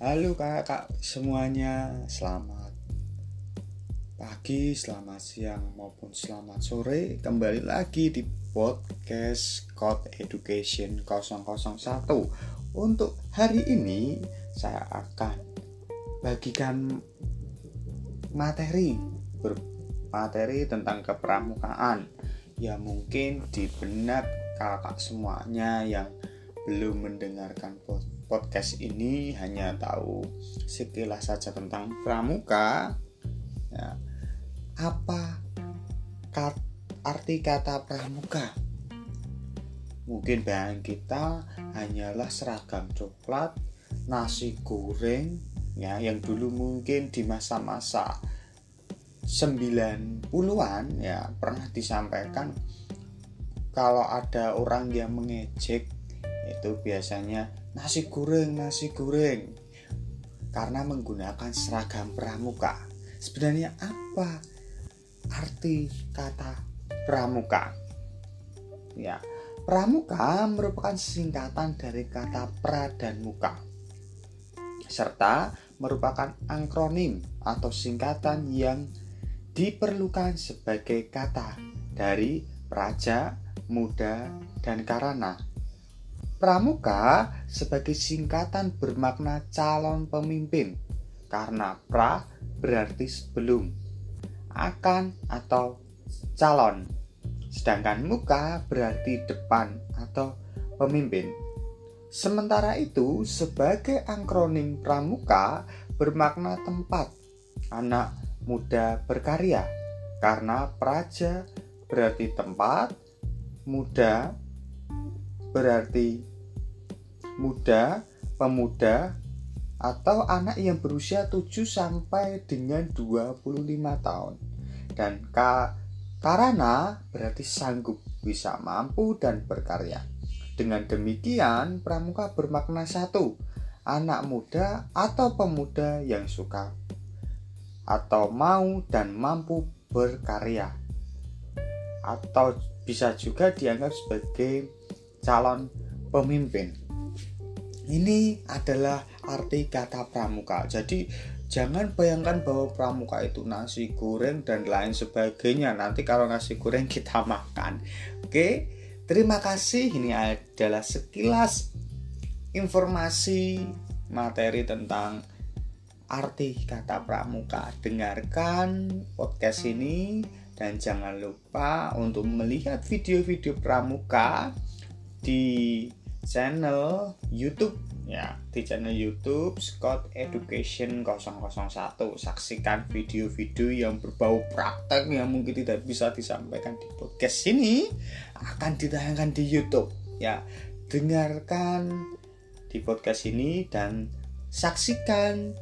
Halo kakak semuanya, selamat pagi, selamat siang maupun selamat sore. Kembali lagi di podcast Code Education 001 Untuk hari ini saya akan bagikan materi materi tentang kepramukaan. Ya mungkin di benak kakak semuanya yang belum mendengarkan podcast ini hanya tahu sekilas saja tentang pramuka. Ya, apa kat, arti kata pramuka? Mungkin bahan kita hanyalah seragam coklat nasi goreng ya yang dulu mungkin di masa-masa 90-an ya pernah disampaikan kalau ada orang yang mengejek itu biasanya nasi goreng nasi goreng. Karena menggunakan seragam pramuka. Sebenarnya apa arti kata pramuka? Ya pramuka merupakan singkatan dari kata pra dan muka. Serta merupakan akronim atau singkatan yang diperlukan sebagai kata dari praja, muda, dan karana Pramuka sebagai singkatan bermakna calon pemimpin karena pra berarti sebelum, akan atau calon. Sedangkan muka berarti depan atau pemimpin. Sementara itu, sebagai akronim pramuka bermakna tempat anak muda berkarya karena praja berarti tempat, muda berarti muda, pemuda, atau anak yang berusia 7 sampai dengan 25 tahun. Dan ka berarti sanggup, bisa mampu dan berkarya. Dengan demikian, pramuka bermakna satu, anak muda atau pemuda yang suka atau mau dan mampu berkarya atau bisa juga dianggap sebagai calon pemimpin. Ini adalah arti kata pramuka. Jadi jangan bayangkan bahwa pramuka itu nasi goreng dan lain sebagainya. Nanti kalau nasi goreng kita makan. Oke, terima kasih. Ini adalah sekilas informasi materi tentang arti kata pramuka. Dengarkan podcast ini dan jangan lupa untuk melihat video-video pramuka di channel YouTube. Ya di channel YouTube Scott Education 001 saksikan video-video yang berbau praktek yang mungkin tidak bisa disampaikan di podcast ini akan ditayangkan di YouTube. Ya dengarkan di podcast ini dan saksikan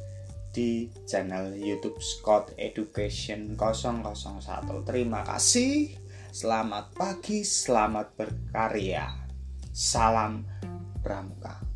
di channel YouTube Scott Education 001 terima kasih. Selamat pagi selamat berkarya Salam Pramuka.